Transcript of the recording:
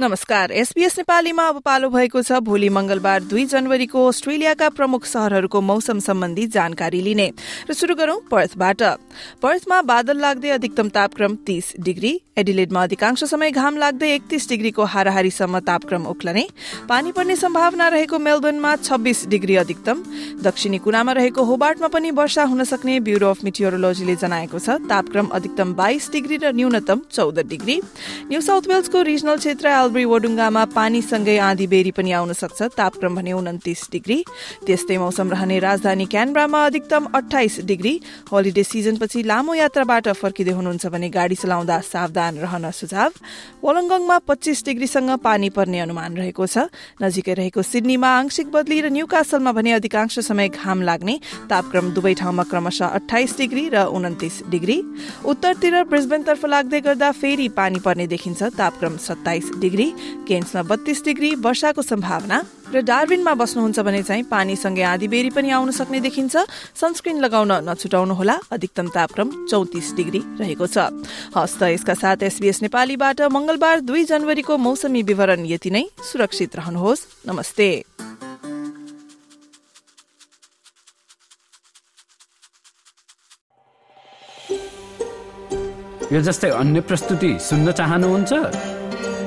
नमस्कार एसपीएस नेपालीमा अब पालो भएको छ। भोलि मंगलबार दुई जनवरीको अस्ट्रेलियाका प्रमुख शहरहरूको मौसम सम्बन्धी जानकारी लिने। र शुरू गरौं पर्थबाट। पर्थमा बादल लाग्दै अधिकतम तापक्रम तीस डिग्री एडिलेडमा अधिकांश समय घाम लाग्दै एकतीस डिग्रीको हाराहारीसम्म तापक्रम उक्लने। पानी पर्ने सम्भावना रहेको मेलबर्नमा छब्बीस डिग्री अधिकतम। दक्षिणी कुनामा रहेको होबार्टमा पनि वर्षा हुन सक्ने ब्यूरो अफ मिटियोरोलोजीले जनाएको छ। तापक्रम अधिकतम बाइस डिग्री र न्यूनतम चौध डिग्री। न्यू साउथ वेल्सको रिजनल क्षेत्र आल्ब्री वडुङ्गामा पानीसँगै आँधी बेरी पनि आउन सक्छ। तापक्रम भने उन्तिस डिग्री। त्यस्तै मौसम रहने राजधानी क्यानब्रामा अधिकतम अठाइस डिग्री। होलिडे सिजनपछि लामो यात्राबाट फर्किँदै हुनुहुन्छ भने गाड़ी चलाउँदा सावधान रहन सुझाव। वलङ्गङमा पच्चीस डिग्रीसँग पानी पर्ने अनुमान रहेको छ। नजिकै रहेको सिडनीमा आंशिक बदली र न्यू कासलमा भने अधिकांश समय घाम लाग्ने। तापक्रम दुवै ठाउँमा क्रमशः अठाइस डिग्री र उन्तिस डिग्री। उत्तरतिर ब्रिजबेनतर्फ लाग्दै गर्दा फेरि पानी पर्ने देखिन्छ। तापक्रम सत्ताइस डिग्री। डिग्री केन्समा बत्तीस डिग्री वर्षाको सम्भावना र डार्विनमा बस्नुहुन्छ भने चाहिँ पानीसँगै आधी बेरी पनि आउन सक्ने देखिन्छ। सनस्क्रिन लगाउन नछुटाउनुहोला अधिकतम तापक्रम चौतिस डिग्री रहेको छ। हस्त यसका साथ एसबीएस नेपालीबाट मंगलबार दुई जनवरीको मौसमी विवरण यति नै। सुरक्षित रहनुहोस्। नमस्ते। यो जस्तै अन्य प्रस्तुति सुन्न चाहनुहुन्छ?